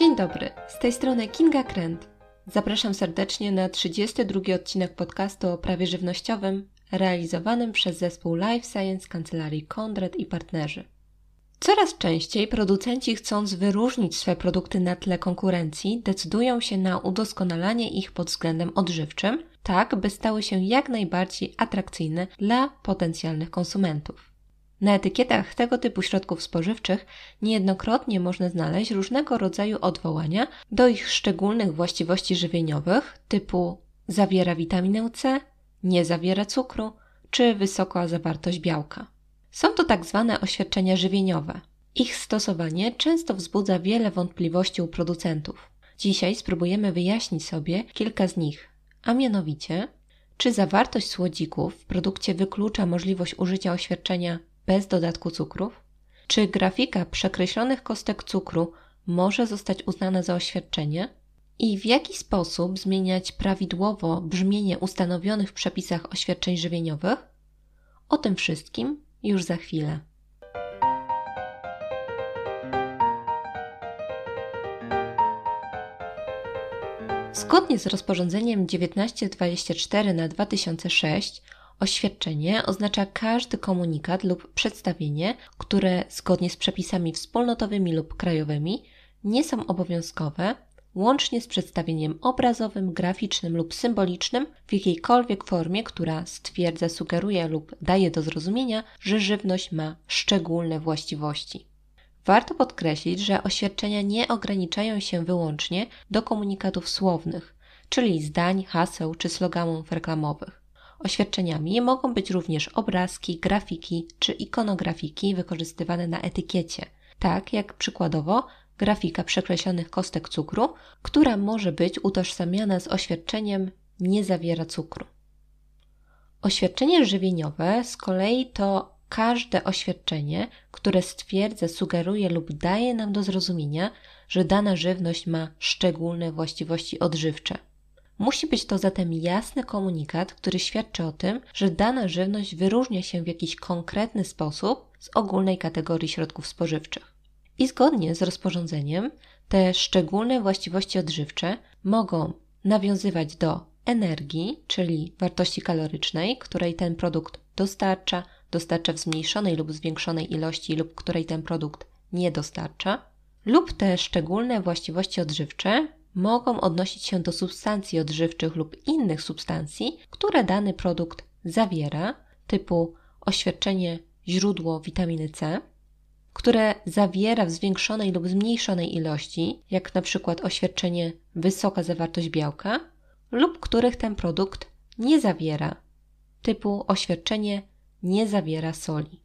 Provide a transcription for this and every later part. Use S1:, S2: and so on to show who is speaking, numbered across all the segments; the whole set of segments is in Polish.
S1: Dzień dobry, z tej strony Kinga Kręt. Zapraszam serdecznie na 32 odcinek podcastu o prawie żywnościowym realizowanym przez zespół Life Science Kancelarii Kondret i partnerzy. Coraz częściej producenci, chcąc wyróżnić swoje produkty na tle konkurencji, decydują się na udoskonalanie ich pod względem odżywczym, tak by stały się jak najbardziej atrakcyjne dla potencjalnych konsumentów. Na etykietach tego typu środków spożywczych niejednokrotnie można znaleźć różnego rodzaju odwołania do ich szczególnych właściwości żywieniowych, typu zawiera witaminę C, nie zawiera cukru czy wysoka zawartość białka. Są to tak zwane oświadczenia żywieniowe. Ich stosowanie często wzbudza wiele wątpliwości u producentów. Dzisiaj spróbujemy wyjaśnić sobie kilka z nich, a mianowicie, czy zawartość słodzików w produkcie wyklucza możliwość użycia oświadczenia bez dodatku cukrów? Czy grafika przekreślonych kostek cukru może zostać uznana za oświadczenie? I w jaki sposób zmieniać prawidłowo brzmienie ustanowionych w przepisach oświadczeń żywieniowych? O tym wszystkim już za chwilę. Zgodnie z rozporządzeniem 1924 na 2006 oświadczenie oznacza każdy komunikat lub przedstawienie, które zgodnie z przepisami wspólnotowymi lub krajowymi nie są obowiązkowe, łącznie z przedstawieniem obrazowym, graficznym lub symbolicznym w jakiejkolwiek formie, która stwierdza, sugeruje lub daje do zrozumienia, że żywność ma szczególne właściwości. Warto podkreślić, że oświadczenia nie ograniczają się wyłącznie do komunikatów słownych, czyli zdań, haseł czy sloganów reklamowych. Oświadczeniami mogą być również obrazki, grafiki czy ikonografiki wykorzystywane na etykiecie, tak jak przykładowo grafika przekreślonych kostek cukru, która może być utożsamiana z oświadczeniem nie zawiera cukru. Oświadczenie żywieniowe z kolei to każde oświadczenie, które stwierdza, sugeruje lub daje nam do zrozumienia, że dana żywność ma szczególne właściwości odżywcze. Musi być to zatem jasny komunikat, który świadczy o tym, że dana żywność wyróżnia się w jakiś konkretny sposób z ogólnej kategorii środków spożywczych. I zgodnie z rozporządzeniem te szczególne właściwości odżywcze mogą nawiązywać do energii, czyli wartości kalorycznej, której ten produkt dostarcza, dostarcza w zmniejszonej lub zwiększonej ilości, lub której ten produkt nie dostarcza, lub te szczególne właściwości odżywcze mogą odnosić się do substancji odżywczych lub innych substancji, które dany produkt zawiera, typu oświadczenie źródło witaminy C, które zawiera w zwiększonej lub zmniejszonej ilości, jak na przykład oświadczenie wysoka zawartość białka, lub których ten produkt nie zawiera, typu oświadczenie nie zawiera soli.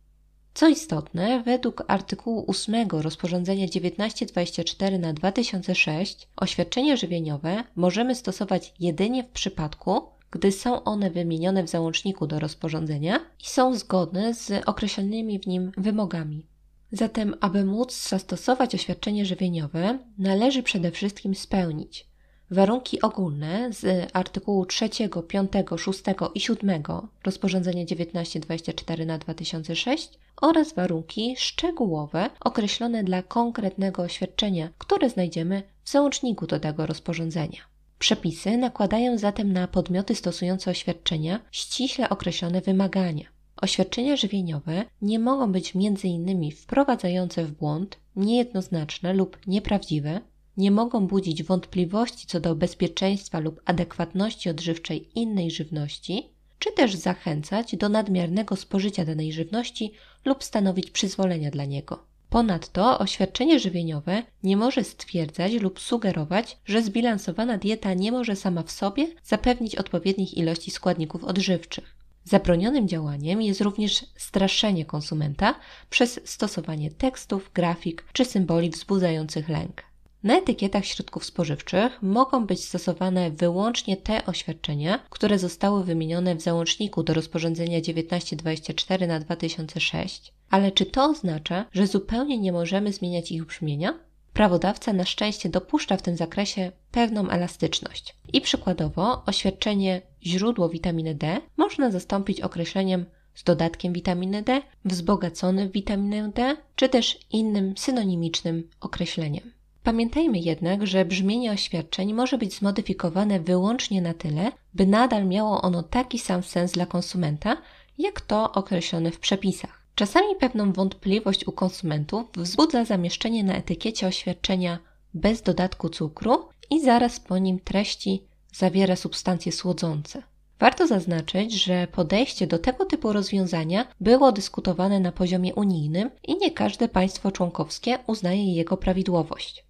S1: Co istotne, według artykułu 8 rozporządzenia 1924 na 2006 oświadczenia żywieniowe możemy stosować jedynie w przypadku, gdy są one wymienione w załączniku do rozporządzenia i są zgodne z określonymi w nim wymogami. Zatem, aby móc zastosować oświadczenie żywieniowe, należy przede wszystkim spełnić warunki ogólne z artykułu 3, 5, 6 i 7 rozporządzenia 1924 na 2006 oraz warunki szczegółowe określone dla konkretnego oświadczenia, które znajdziemy w załączniku do tego rozporządzenia. Przepisy nakładają zatem na podmioty stosujące oświadczenia ściśle określone wymagania. Oświadczenia żywieniowe nie mogą być m.in. wprowadzające w błąd, niejednoznaczne lub nieprawdziwe, nie mogą budzić wątpliwości co do bezpieczeństwa lub adekwatności odżywczej innej żywności, czy też zachęcać do nadmiernego spożycia danej żywności lub stanowić przyzwolenia dla niego. Ponadto oświadczenie żywieniowe nie może stwierdzać lub sugerować, że zbilansowana dieta nie może sama w sobie zapewnić odpowiednich ilości składników odżywczych. Zabronionym działaniem jest również straszenie konsumenta przez stosowanie tekstów, grafik czy symboli wzbudzających lęk. Na etykietach środków spożywczych mogą być stosowane wyłącznie te oświadczenia, które zostały wymienione w załączniku do rozporządzenia 1924 na 2006. Ale czy to oznacza, że zupełnie nie możemy zmieniać ich brzmienia? Prawodawca na szczęście dopuszcza w tym zakresie pewną elastyczność. I przykładowo oświadczenie źródło witaminy D można zastąpić określeniem z dodatkiem witaminy D, wzbogacony w witaminę D, czy też innym synonimicznym określeniem. Pamiętajmy jednak, że brzmienie oświadczeń może być zmodyfikowane wyłącznie na tyle, by nadal miało ono taki sam sens dla konsumenta, jak to określone w przepisach. Czasami pewną wątpliwość u konsumentów wzbudza zamieszczenie na etykiecie oświadczenia bez dodatku cukru i zaraz po nim treści zawiera substancje słodzące. Warto zaznaczyć, że podejście do tego typu rozwiązania było dyskutowane na poziomie unijnym i nie każde państwo członkowskie uznaje jego prawidłowość.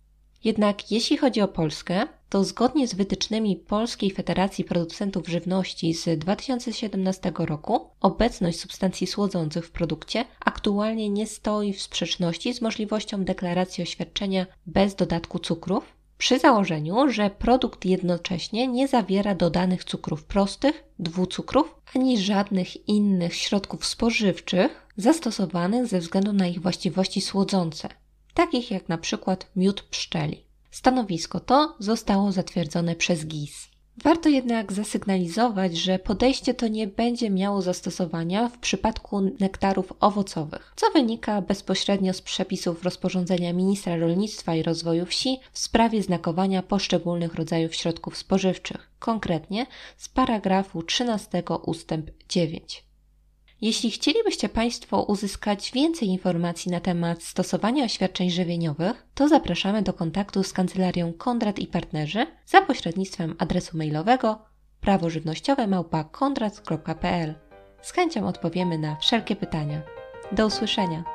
S1: Jednak jeśli chodzi o Polskę, to zgodnie z wytycznymi Polskiej Federacji Producentów Żywności z 2017 roku, obecność substancji słodzących w produkcie aktualnie nie stoi w sprzeczności z możliwością deklaracji oświadczenia bez dodatku cukrów, przy założeniu, że produkt jednocześnie nie zawiera dodanych cukrów prostych, dwucukrów ani żadnych innych środków spożywczych zastosowanych ze względu na ich właściwości słodzące, takich jak na przykład miód pszczeli. Stanowisko to zostało zatwierdzone przez GIS. Warto jednak zasygnalizować, że podejście to nie będzie miało zastosowania w przypadku nektarów owocowych, co wynika bezpośrednio z przepisów rozporządzenia ministra rolnictwa i rozwoju wsi w sprawie znakowania poszczególnych rodzajów środków spożywczych, konkretnie z paragrafu 13 ustęp 9. Jeśli chcielibyście Państwo uzyskać więcej informacji na temat stosowania oświadczeń żywieniowych, to zapraszamy do kontaktu z kancelarią Kondrat i Partnerzy za pośrednictwem adresu mailowego prawożywnościowe.kondrat.pl. Z chęcią odpowiemy na wszelkie pytania. Do usłyszenia!